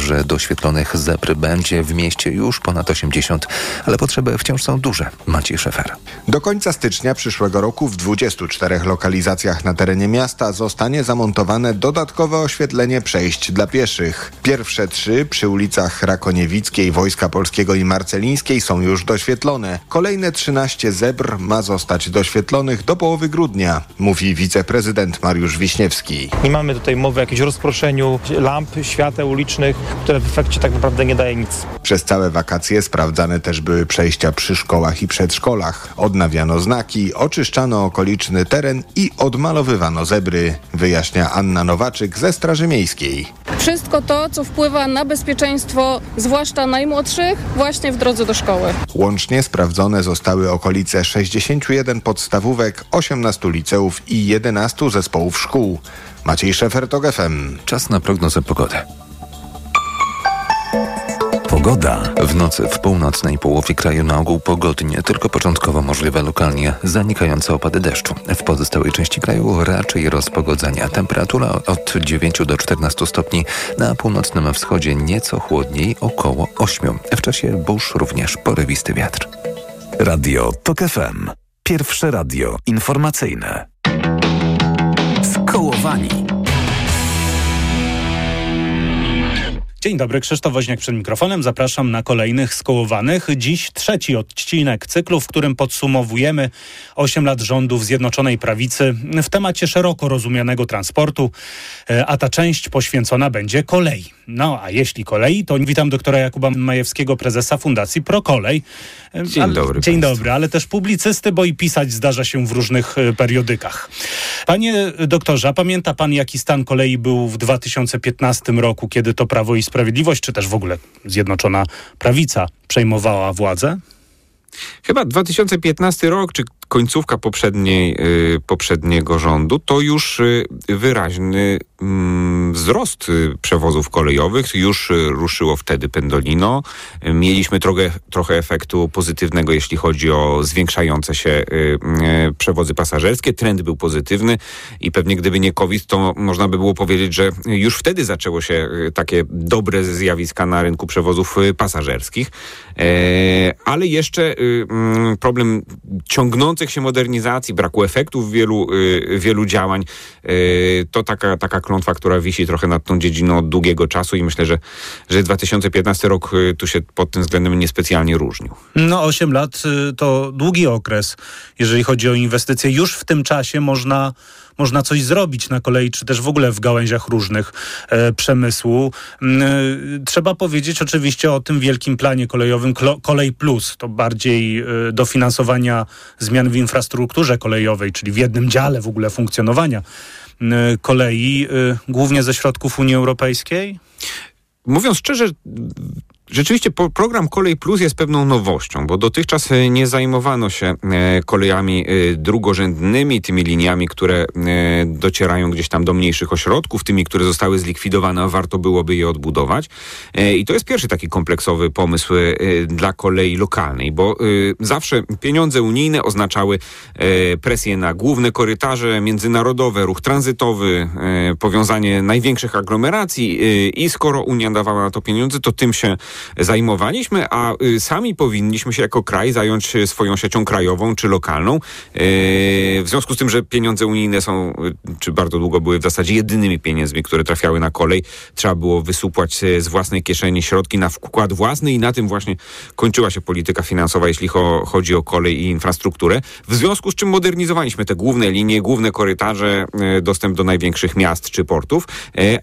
nadzieję, że doświetlonych zebr będzie w mieście już ponad 80, ale potrzeby wciąż są duże. Maciej Szefer. Do końca stycznia przyszłego roku w 24 lokalizacjach na terenie miasta zostanie zamontowane dodatkowe oświetlenie przejść dla pieszych. Pierwsze trzy przy ulicach Rakoniewickiej, Wojska Polskiego i Marcelińskiej są już doświetlone. Kolejne 13 zebr ma zostać doświetlonych do połowy grudnia, mówi wiceprezydent Mariusz Wiśniewski. Nie mamy tutaj mowy o jakimś rozproszeniu lamp, świateł ulicznych, które w efekcie tak naprawdę nie daje nic. Przez całe wakacje sprawdzane też były przejścia przy szkołach i przedszkolach. Odnawiano znaki, oczyszczano okoliczny teren i odmalowywano zebry, wyjaśnia Anna Nowaczyk ze Straży Miejskiej. Wszystko to, co wpływa na bezpieczeństwo, zwłaszcza najmłodszych, właśnie w drodze do szkoły. Łącznie sprawdzone zostały okolice 61 podstawówek, 18 liceów i 11 zespołów szkół. Maciej Szefer, TOG FM. Czas na prognozę pogody. Pogoda. W nocy w północnej połowie kraju na ogół pogodnie, tylko początkowo możliwe lokalnie zanikające opady deszczu. W pozostałej części kraju raczej rozpogodzenia. Temperatura od 9 do 14 stopni, na północnym wschodzie nieco chłodniej, około 8. W czasie burz również porywisty wiatr. Radio TOK FM. Pierwsze radio informacyjne. Skołowani. Dzień dobry, Krzysztof Woźniak przed mikrofonem. Zapraszam na kolejnych skołowanych. Dziś trzeci odcinek cyklu, w którym podsumowujemy 8 lat rządów Zjednoczonej Prawicy w temacie szeroko rozumianego transportu, e, a ta część poświęcona będzie kolei. No a jeśli kolei, to witam doktora Jakuba Majewskiego, prezesa Fundacji ProKolej. E, Dzień ale, dobry Dzień państwu. dobry, ale też publicysty, bo i pisać zdarza się w różnych e, periodykach. Panie doktorze, a pamięta pan jaki stan kolei był w 2015 roku, kiedy to Prawo i Sprawiedliwość, czy też w ogóle Zjednoczona Prawica przejmowała władzę? Chyba 2015 rok, czy końcówka poprzedniej, y, poprzedniego rządu, to już y, wyraźny mm, wzrost y, przewozów kolejowych. Już ruszyło wtedy Pendolino. Mieliśmy trochę, trochę efektu pozytywnego, jeśli chodzi o zwiększające się przewozy pasażerskie. Trend był pozytywny i pewnie gdyby nie COVID, to można by było powiedzieć, że już wtedy zaczęło się takie dobre zjawiska na rynku przewozów pasażerskich. E, ale jeszcze mm, ciągnących się modernizacji, braku efektów wielu, y, wielu działań, y, to taka, taka klątwa, która wisi trochę nad tą dziedziną od długiego czasu i myślę, że, że 2015 rok y, tu się pod tym względem niespecjalnie różnił. No 8 lat to długi okres, jeżeli chodzi o inwestycje. Już w tym czasie można można coś zrobić na kolei, czy też w ogóle w gałęziach różnych e, przemysłu. Mm, e, trzeba powiedzieć oczywiście o tym wielkim planie kolejowym Kolej Plus. To bardziej e, dofinansowania zmian w infrastrukturze kolejowej, czyli w jednym dziale w ogóle funkcjonowania mm, kolei, e, głównie ze środków Unii Europejskiej. Mówiąc szczerze, Rzeczywiście program Kolej Plus jest pewną nowością, bo dotychczas e, nie zajmowano się e, kolejami e, drugorzędnymi, tymi liniami, które docierają gdzieś tam do mniejszych ośrodków, tymi, które zostały zlikwidowane, a warto byłoby je odbudować. I to jest pierwszy taki kompleksowy pomysł dla kolei lokalnej, bo zawsze pieniądze unijne oznaczały presję na główne korytarze międzynarodowe, ruch tranzytowy, powiązanie największych aglomeracji i skoro Unia dawała na to pieniądze, to tym się zajmowaliśmy, a y, sami powinniśmy się jako kraj zająć y, swoją siecią krajową czy lokalną. Y, W związku z tym, że pieniądze unijne są, czy bardzo długo były w zasadzie jedynymi pieniędzmi, które trafiały na kolej, trzeba było wysupłać z własnej kieszeni środki na wkład własny i na tym właśnie kończyła się polityka finansowa, jeśli cho- chodzi o kolej i infrastrukturę. W związku z czym modernizowaliśmy te główne linie, główne korytarze, dostęp do największych miast czy portów,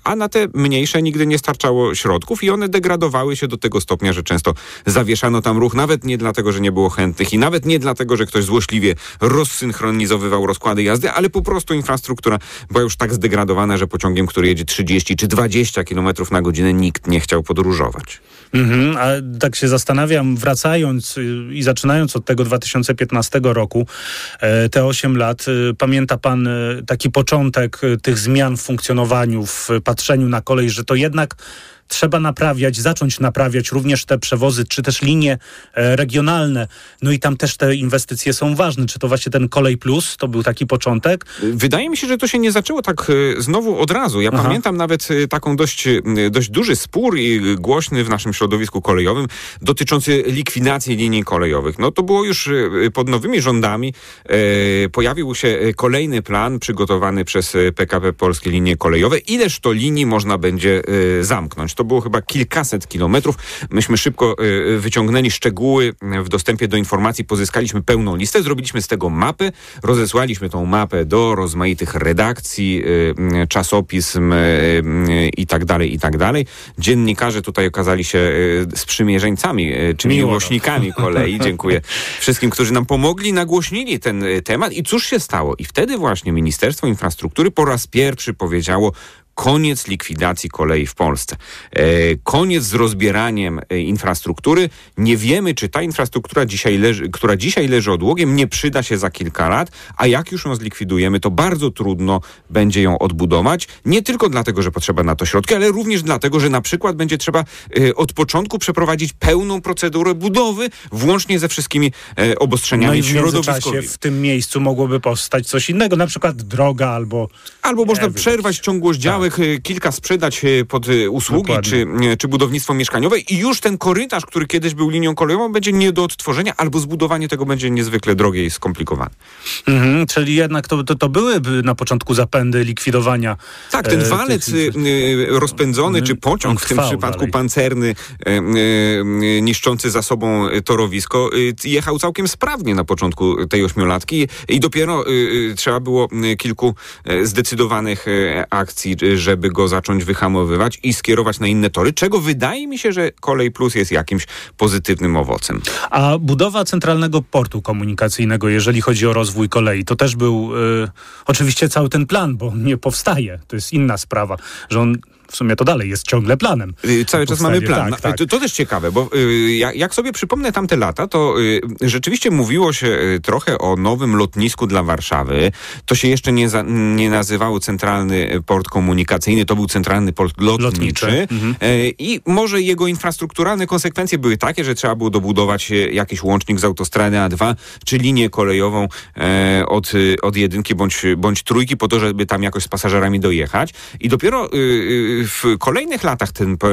a na te mniejsze nigdy nie starczało środków i one degradowały się do tego stopnia, że często zawieszano tam ruch, nawet nie dlatego, że nie było chętnych i nawet nie dlatego, że ktoś złośliwie rozsynchronizowywał rozkłady jazdy, ale po prostu infrastruktura była już tak zdegradowana, że pociągiem, który jedzie 30 czy 20 km na godzinę, nikt nie chciał podróżować. Mhm, a tak się zastanawiam, wracając y, i zaczynając od tego 2015 roku, e, te 8 lat, y, pamięta pan y, taki początek tych zmian w funkcjonowaniu, w patrzeniu na kolej, że to jednak trzeba naprawiać, zacząć naprawiać również te przewozy, czy też linie e, regionalne. No i tam też te inwestycje są ważne. Czy to właśnie ten Kolej Plus, to był taki początek? Wydaje mi się, że to się nie zaczęło tak e, znowu od razu. Ja Aha. pamiętam nawet e, taką dość, dość duży spór i głośny w naszym środowisku kolejowym dotyczący likwidacji linii kolejowych. No to było już pod nowymi rządami. Pojawił się kolejny plan przygotowany przez PKP Polskie Linie Kolejowe. Ileż to linii można będzie zamknąć? To było chyba kilkaset kilometrów. Myśmy szybko e, wyciągnęli szczegóły w dostępie do informacji, pozyskaliśmy pełną listę, zrobiliśmy z tego mapy, rozesłaliśmy tą mapę do rozmaitych redakcji, czasopism i tak dalej, i tak dalej. Dziennikarze tutaj okazali się sprzymierzeńcami, czy Miło. miłośnikami kolei. Dziękuję wszystkim, którzy nam pomogli, nagłośnili ten temat. I cóż się stało? I wtedy właśnie Ministerstwo Infrastruktury po raz pierwszy powiedziało, koniec likwidacji kolei w Polsce. E, koniec z rozbieraniem e, infrastruktury. Nie wiemy, czy ta infrastruktura, dzisiaj leży, która dzisiaj leży odłogiem, nie przyda się za kilka lat, a jak już ją zlikwidujemy, to bardzo trudno będzie ją odbudować. Nie tylko dlatego, że potrzeba na to środki, ale również dlatego, że na przykład będzie trzeba e, od początku przeprowadzić pełną procedurę budowy, włącznie ze wszystkimi e, No obostrzeniami i w środowiskowymi. w tym miejscu mogłoby powstać coś innego, na przykład droga albo... Albo można wiem. przerwać ciągłość działek, y, kilka sprzedać y, pod y, usługi czy, Dokładnie. czy budownictwo mieszkaniowe i już ten korytarz, który kiedyś był linią kolejową, będzie nie do odtworzenia, albo zbudowanie tego będzie niezwykle drogie i skomplikowane. Mhm, czyli jednak to, to, to byłyby na początku zapędy likwidowania. Tak, ten e, walec y, rozpędzony, czy pociąg, on w tym przypadku dalej. pancerny, y, y, niszczący za sobą torowisko, jechał całkiem sprawnie na początku tej ośmiolatki i dopiero trzeba było kilku zdecydowanych akcji, żeby go zacząć wyhamowywać i skierować na inne tory, czego wydaje mi się, że Kolej Plus jest jakimś pozytywnym owocem. A budowa centralnego portu komunikacyjnego, jeżeli chodzi o rozwój kolei, to też był y, oczywiście cały ten plan, bo nie powstaje. To jest inna sprawa, że on w sumie to dalej jest ciągle planem. Y, Cały czas mamy plan. tak, tak. To, to też ciekawe, bo y, jak, sobie przypomnę tamte lata, to y, rzeczywiście mówiło się y, trochę o nowym lotnisku dla Warszawy. To się jeszcze nie, za, nie nazywało Centralny Port Komunikacyjny, to był Centralny Port Lotniczy. Lotniczy, mhm. Y, I może jego infrastrukturalne konsekwencje były takie, że trzeba było dobudować y, jakiś łącznik z autostrady A2, czy linię kolejową od, y, od jedynki bądź, bądź trójki po to, żeby tam jakoś z pasażerami dojechać. I dopiero y, y, w kolejnych latach ten p-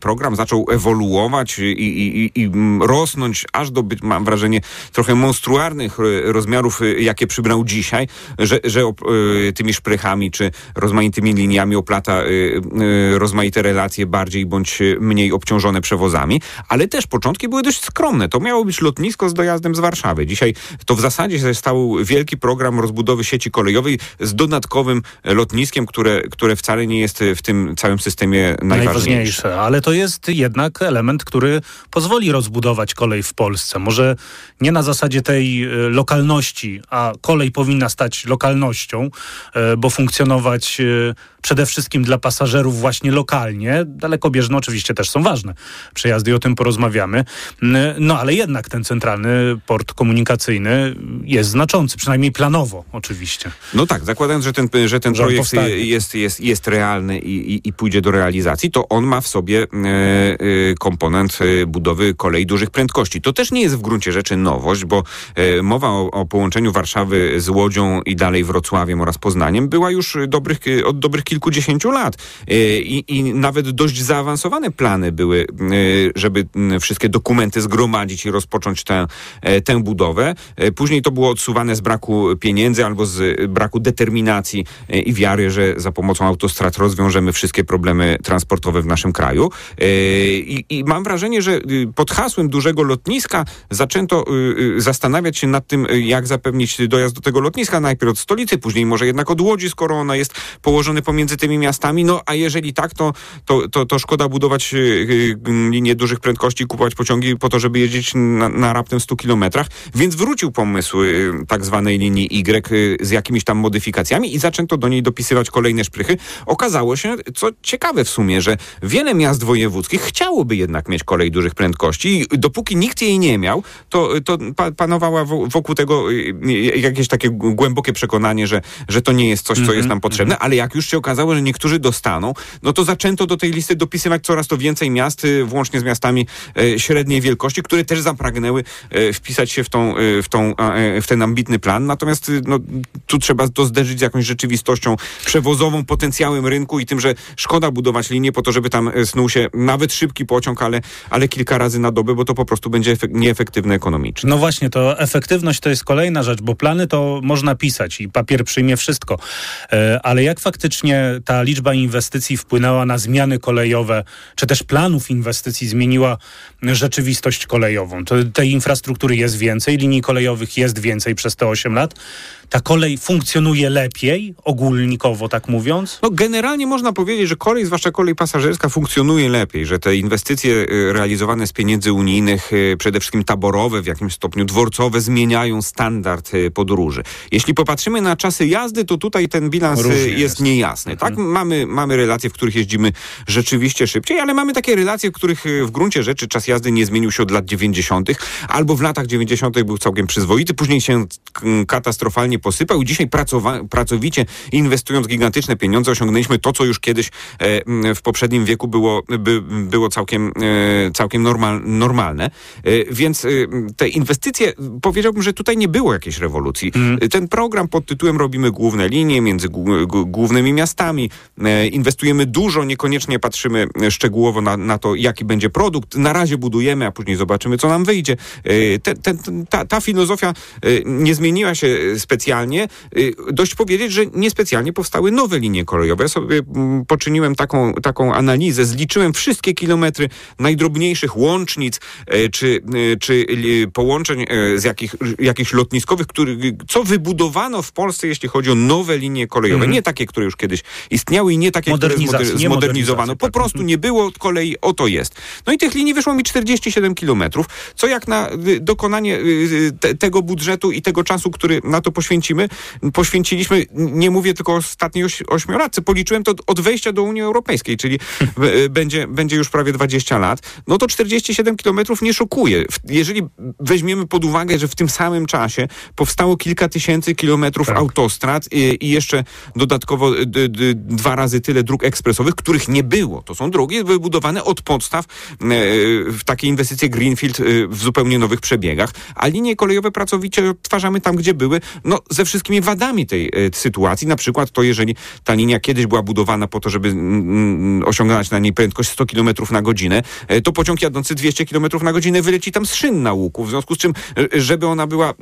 program zaczął ewoluować i, i, i, rosnąć aż do, mam wrażenie, trochę monstruarnych y, rozmiarów, y, jakie przybrał dzisiaj, że, że tymi szprychami czy rozmaitymi liniami oplata rozmaite relacje bardziej bądź mniej obciążone przewozami, ale też początki były dość skromne. To miało być lotnisko z dojazdem z Warszawy. Dzisiaj to w zasadzie się stał wielki program rozbudowy sieci kolejowej z dodatkowym e, lotniskiem, które, które wcale nie jest e, w tym całym systemie najważniejsze. ale to jest jednak element, który pozwoli rozbudować kolej w Polsce. Może nie na zasadzie tej e, lokalności, a kolej powinna stać lokalnością, e, bo funkcjonować e, przede wszystkim dla pasażerów właśnie lokalnie. Dalekobieżne oczywiście też są ważne przejazdy i o tym porozmawiamy. No ale jednak ten centralny port komunikacyjny jest znaczący, przynajmniej planowo oczywiście. No tak, zakładając, że ten, że ten Że projekt powstanie. jest, jest, jest realny i, i, i pójdzie do realizacji, to on ma w sobie e, e, komponent e, budowy kolei dużych prędkości. To też nie jest w gruncie rzeczy nowość, bo mowa o, o połączeniu Warszawy z Łodzią i dalej Wrocławiem oraz Poznaniem była już dobrych, od dobrych kilkudziesięciu lat. I, I nawet dość zaawansowane plany były, żeby wszystkie dokumenty zgromadzić i rozpocząć tę, tę budowę. Później to było odsuwane z braku pieniędzy albo z braku determinacji i wiary, że za pomocą autostrad rozwiążemy wszystkie problemy transportowe w naszym kraju. E, I, i mam wrażenie, że y, pod hasłem dużego lotniska zaczęto y, y, zastanawiać się nad tym, jak zapewnić dojazd do tego lotniska. Najpierw od stolicy, później może jednak od Łodzi, skoro ona jest położona pomiędzy tymi miastami. No a jeżeli tak, to, to, to, to szkoda budować linię dużych prędkości, kupować pociągi po to, żeby jeździć na, na raptem 100 kilometrach. Więc wrócił pomysł tak zwanej linii y, z jakimiś tam modyfikacjami i zaczęto do niej dopisywać kolejne szprychy. Okazało się, co ciekawe w sumie, że wiele miast wojewódzkich chciałoby jednak mieć kolej dużych prędkości i dopóki nikt jej nie miał, to, to pa, panowała wokół tego y, y, jakieś takie głębokie przekonanie, że, że to nie jest coś, co jest Mhm, nam potrzebne, ale jak już się okazało, że niektórzy dostaną, no to zaczęto do tej listy dopisywać coraz to więcej miast, y, włącznie z miastami średniej wielkości, które też zapragnęły wpisać się w, tą, w, tą, e, w ten ambitny plan. Natomiast y, no, tu trzeba to zderzyć z jakąś rzeczywistością przewozową, potencjałem rynku i tym, że szkoda budować linię po to, żeby tam e, snuł się nawet szybki pociąg, ale, ale kilka razy na dobę, bo to po prostu będzie efek- nieefektywne ekonomicznie. No właśnie, to efektywność to jest kolejna rzecz, bo plany to można pisać i papier przyjmie wszystko. E, Ale jak faktycznie ta liczba inwestycji wpłynęła na zmiany kolejowe, czy też planów inwestycji zmieniła rzeczywistość kolejową? To tej infrastruktury jest więcej, linii kolejowych jest więcej przez te 8 lat. Ta kolej funkcjonuje lepiej, ogólnikowo tak mówiąc? No generalnie można powiedzieć, że kolej, zwłaszcza kolej pasażerska funkcjonuje lepiej, że te inwestycje y, realizowane z pieniędzy unijnych, y, przede wszystkim taborowe, w jakimś stopniu dworcowe, zmieniają standard y, podróży. Jeśli popatrzymy na czasy jazdy, to tutaj ten bilans Różnie jest, jest. niejasny. Tak, mamy, mamy relacje, w których jeździmy rzeczywiście szybciej, ale mamy takie relacje, w których w gruncie rzeczy czas jazdy nie zmienił się od lat 90., albo w latach 90. był całkiem przyzwoity, później się mm, katastrofalnie posypał i dzisiaj pracowa- pracowicie inwestując gigantyczne pieniądze osiągnęliśmy to, co już kiedyś e, w poprzednim wieku było, by, było całkiem, e, całkiem normal, normalne. E, więc te inwestycje, powiedziałbym, że tutaj nie było jakiejś rewolucji. E, Ten program pod tytułem Robimy główne linie między głównymi miastami, inwestujemy dużo, niekoniecznie patrzymy szczegółowo na, na to, jaki będzie produkt. Na razie budujemy, a później zobaczymy, co nam wyjdzie. Te, te, ta, ta filozofia nie zmieniła się specjalnie. E, Dość powiedzieć, że niespecjalnie powstały nowe linie kolejowe. Ja sobie mm, poczyniłem taką, taką analizę, zliczyłem wszystkie kilometry najdrobniejszych łącznic e, czy, e, czy połączeń z jakich, jakichś lotniskowych, który, co wybudowano w Polsce, jeśli chodzi o nowe linie kolejowe. Nie takie, które już kiedyś istniały i nie takie, które zmodernizowano. Po tak. prostu nie było kolei, oto jest. No i tych linii wyszło mi 47 kilometrów, co jak na y, dokonanie y, te, tego budżetu i tego czasu, który na to poświęcimy, poświęciliśmy, nie mówię tylko o ostatniej oś, ośmiolatce, policzyłem to od wejścia do Unii Europejskiej, czyli y, będzie, będzie już prawie 20 lat, no to 47 kilometrów nie szokuje. Jeżeli weźmiemy pod uwagę, że w tym samym czasie powstało kilka tysięcy kilometrów Tak. autostrad i, i jeszcze dodatkowo y, d, d, dwa razy tyle dróg ekspresowych, których nie było. To są drogi wybudowane od podstaw e, w takie inwestycje Greenfield e, w zupełnie nowych przebiegach, a linie kolejowe pracowicie odtwarzamy tam, gdzie były, no ze wszystkimi wadami tej e, sytuacji. Na przykład to, jeżeli ta linia kiedyś była budowana po to, żeby mm, mm, osiągnąć na niej prędkość 100 km na godzinę, e, to pociąg jadący 200 km na godzinę wyleci tam z szyn na łuku. W związku z czym, e, żeby ona była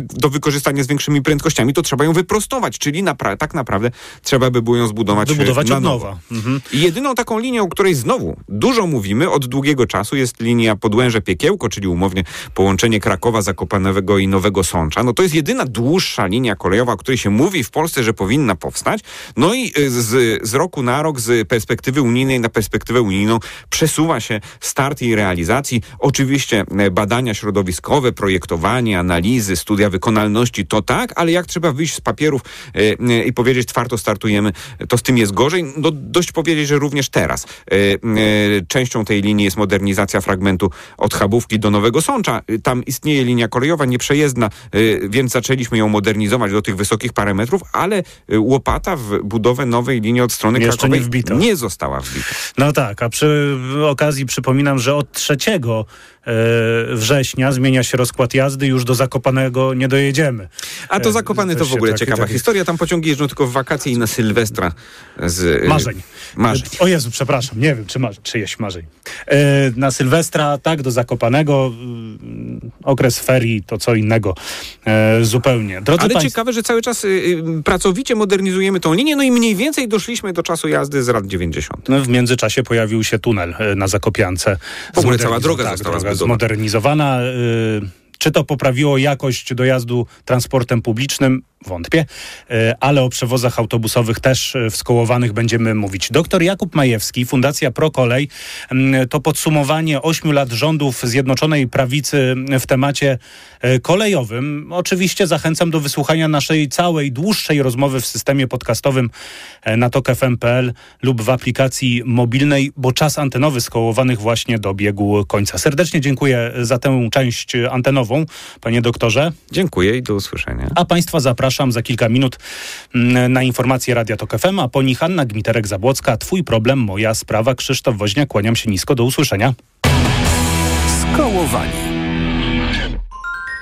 do wykorzystania z większymi prędkościami, to trzeba ją wyprostować, czyli napra- tak naprawdę trzeba by było ją zbudować, Wybudować na od nowa. Mhm. Jedyną taką linią, o której znowu dużo mówimy od długiego czasu jest linia Podłęże-Piekiełko, czyli umownie połączenie Krakowa, Zakopanego i Nowego Sącza. No to jest jedyna dłuższa linia kolejowa, o której się mówi w Polsce, że powinna powstać. No i y, z, z roku na rok, z perspektywy unijnej na perspektywę unijną przesuwa się start jej realizacji. Oczywiście e, badania środowiskowe, projektowanie, analizy, studia wykonalności, to tak, ale jak trzeba wyjść z papierów e, e, i powiedzieć twardo startujemy, to z tym jest gorzej. No, dość powiedzieć, że również teraz częścią tej linii jest modernizacja fragmentu od Chabówki do Nowego Sącza. Tam istnieje linia kolejowa nieprzejezdna, więc zaczęliśmy ją modernizować do tych wysokich parametrów, ale e, łopata w budowę nowej linii od strony Jeszcze Krakowej nie nie została wbita. No tak, a przy okazji przypominam, że od 3 e, września zmienia się rozkład jazdy, już do Zakopanego nie dojedziemy. A to E, Zakopane to w ogóle taki- ciekawa taki- historia. Tam pociągi jeżdżą tylko w wakacje i na Sylwestra z... e, Marzeń. Marzeń. O Jezu, przepraszam, nie wiem, czy ma, czyjeś marzeń. E, na Sylwestra, tak, do Zakopanego, okres ferii to co innego e, zupełnie. Drodzy Ale państwo, ciekawe, że cały czas y, y, pracowicie modernizujemy tą linię, no i mniej więcej doszliśmy do czasu jazdy z lat 90. No, w międzyczasie pojawił się tunel e, na Zakopiance. W ogóle cała droga tak, została droga zbudowana. zmodernizowana. y, Czy to poprawiło jakość dojazdu transportem publicznym? Wątpię, e, ale o przewozach autobusowych też e, wskołowanych będziemy mówić. Doktor Jakub Majewski, Fundacja ProKolej, mm, to podsumowanie ośmiu lat rządów Zjednoczonej Prawicy w temacie e, kolejowym. Oczywiście zachęcam do wysłuchania naszej całej, dłuższej rozmowy w systemie podcastowym na tokfm.pl lub w aplikacji mobilnej, bo czas antenowy skołowanych właśnie dobiegł końca. Serdecznie dziękuję za tę część antenową, panie doktorze. Dziękuję i do usłyszenia. A państwa zapraszam za kilka minut mm, na informacje Radia Tok FM, a po nich Anna Gmiterek-Zabłocka. Twój problem, moja sprawa. Krzysztof Woźniak, kłaniam się nisko. Do usłyszenia. Skołowani.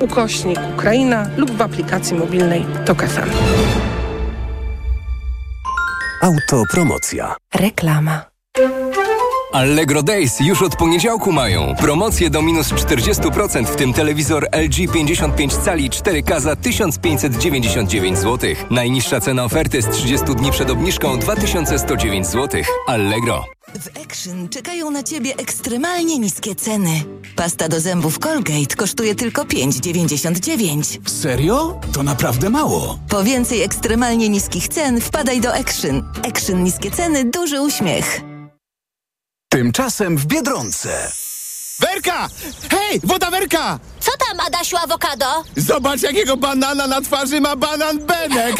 ukośnik Ukraina lub w aplikacji mobilnej TOK FM. Autopromocja. Reklama. Allegro Days już od poniedziałku mają. Promocje do minus 40%, w tym telewizor LG 55 cali 4K za 1599 zł. Najniższa cena oferty z 30 dni przed obniżką 2109 zł. Allegro. W Action czekają na Ciebie ekstremalnie niskie ceny. Pasta do zębów Colgate kosztuje tylko 5,99. Serio? To naprawdę mało. Po więcej ekstremalnie niskich cen wpadaj do Action. Action niskie ceny, duży uśmiech. Tymczasem w Biedronce. Werka! Hej, woda Werka! Co tam, Adasiu Awokado? Zobacz, jakiego banana na twarzy ma banan Benek!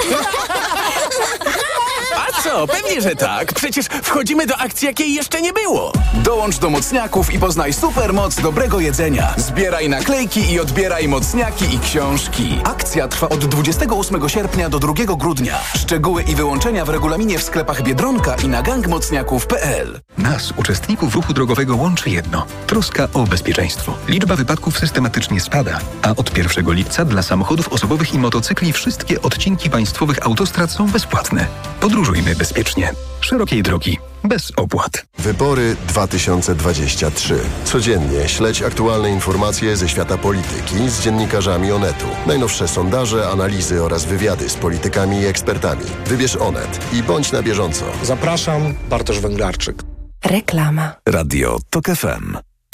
A co? Pewnie, że tak. Przecież wchodzimy do akcji, jakiej jeszcze nie było. Dołącz do mocniaków i poznaj supermoc dobrego jedzenia. Zbieraj naklejki i odbieraj mocniaki i książki. Akcja trwa od 28 sierpnia do 2 grudnia. Szczegóły i wyłączenia w regulaminie w sklepach Biedronka i na gangmocniaków.pl. Nas, uczestników ruchu drogowego, łączy jedno. Troska o bezpieczeństwo. Liczba wypadków systematycznie spada, a od 1 lipca dla samochodów osobowych i motocykli wszystkie odcinki państwowych autostrad są bezpłatne. Podróżujmy bezpiecznie. Szerokiej drogi. Bez opłat. Wybory 2023. Codziennie śledź aktualne informacje ze świata polityki z dziennikarzami Onetu. Najnowsze sondaże, analizy oraz wywiady z politykami i ekspertami. Wybierz Onet i bądź na bieżąco. Zapraszam, Bartosz Węglarczyk. Reklama. Radio TOK FM.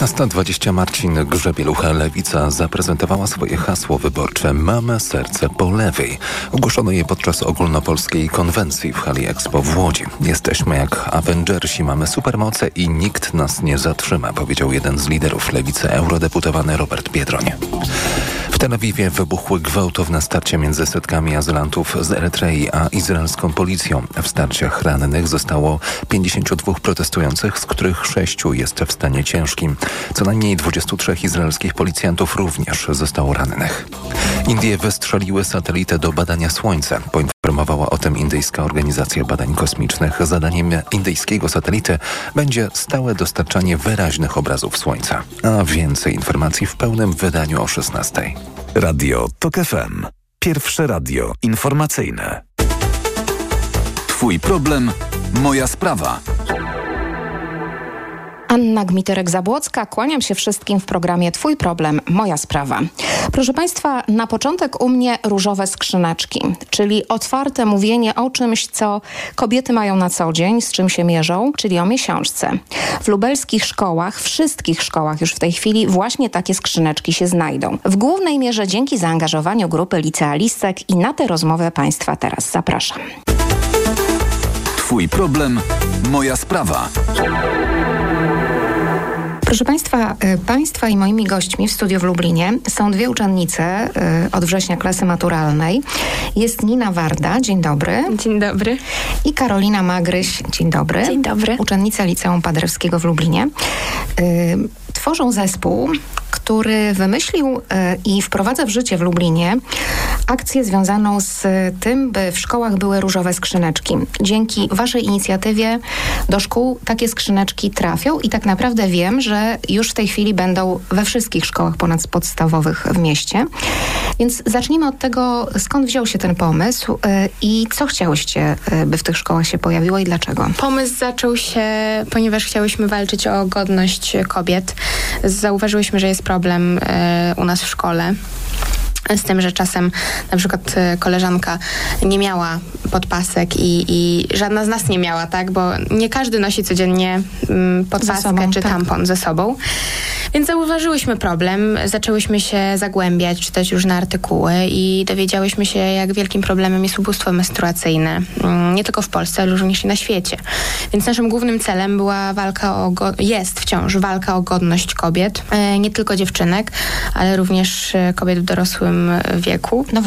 15.20 Marcin Grzebielucha Lewica zaprezentowała swoje hasło wyborcze Mamy serce po lewej. Ogłoszono je podczas ogólnopolskiej konwencji w hali Expo w Łodzi. Jesteśmy jak Avengersi, mamy supermoce i nikt nas nie zatrzyma, powiedział jeden z liderów Lewicy, eurodeputowany Robert Biedroń. W Tel Awiwie wybuchły gwałtowne starcia między setkami azylantów z Erytrei a izraelską policją. W starciach rannych zostało 52 protestujących, z których sześciu jest w stanie ciężkim. Co najmniej 23 izraelskich policjantów również zostało rannych. Indie wystrzeliły satelitę do badania Słońca. Poinformowała o tym Indyjska Organizacja Badań Kosmicznych. Zadaniem indyjskiego satelity będzie stałe dostarczanie wyraźnych obrazów Słońca. A więcej informacji w pełnym wydaniu o 16. Radio TOK FM. Pierwsze radio informacyjne. Twój problem, moja sprawa. Anna Gmiterek-Zabłocka, kłaniam się wszystkim w programie Twój problem, moja sprawa. Proszę Państwa, na początek u mnie różowe skrzyneczki, czyli otwarte mówienie o czymś, co kobiety mają na co dzień, z czym się mierzą, czyli o miesiączce. W lubelskich szkołach, wszystkich szkołach już w tej chwili właśnie takie skrzyneczki się znajdą. W głównej mierze dzięki zaangażowaniu grupy licealistek i na tę rozmowę Państwa teraz zapraszam. Twój problem, moja sprawa. Proszę Państwa, y, Państwa i moimi gośćmi w studiu w Lublinie są dwie uczennice y, od września klasy maturalnej. Jest Nina Warda, dzień dobry. Dzień dobry. I Karolina Magryś, dzień dobry. Dzień dobry. Uczennica Liceum Paderewskiego w Lublinie. Y, tworzą zespół który wymyślił e, i wprowadza w życie w Lublinie akcję związaną z tym, by w szkołach były różowe skrzyneczki. Dzięki Waszej inicjatywie do szkół takie skrzyneczki trafią i tak naprawdę wiem, że już w tej chwili będą we wszystkich szkołach ponadpodstawowych w mieście. Więc zacznijmy od tego, skąd wziął się ten pomysł e, i co chciałyście, e, by w tych szkołach się pojawiło i dlaczego? Pomysł zaczął się, ponieważ chciałyśmy walczyć o godność kobiet. Zauważyłyśmy, że jest problem e, u nas w szkole z tym, że czasem na przykład e, koleżanka nie miała podpasek i, i żadna z nas nie miała, tak? Bo nie każdy nosi codziennie mm, podpaskę sobą, czy tak. tampon ze sobą. Więc zauważyłyśmy problem, zaczęłyśmy się zagłębiać, czytać różne artykuły i dowiedziałyśmy się, jak wielkim problemem jest ubóstwo menstruacyjne. Mm, Nie tylko w Polsce, ale również i na świecie. Więc naszym głównym celem była walka o, jest wciąż walka o godność kobiet, e, nie tylko dziewczynek, ale również e, kobiet w dorosłym e, wieku. No właśnie.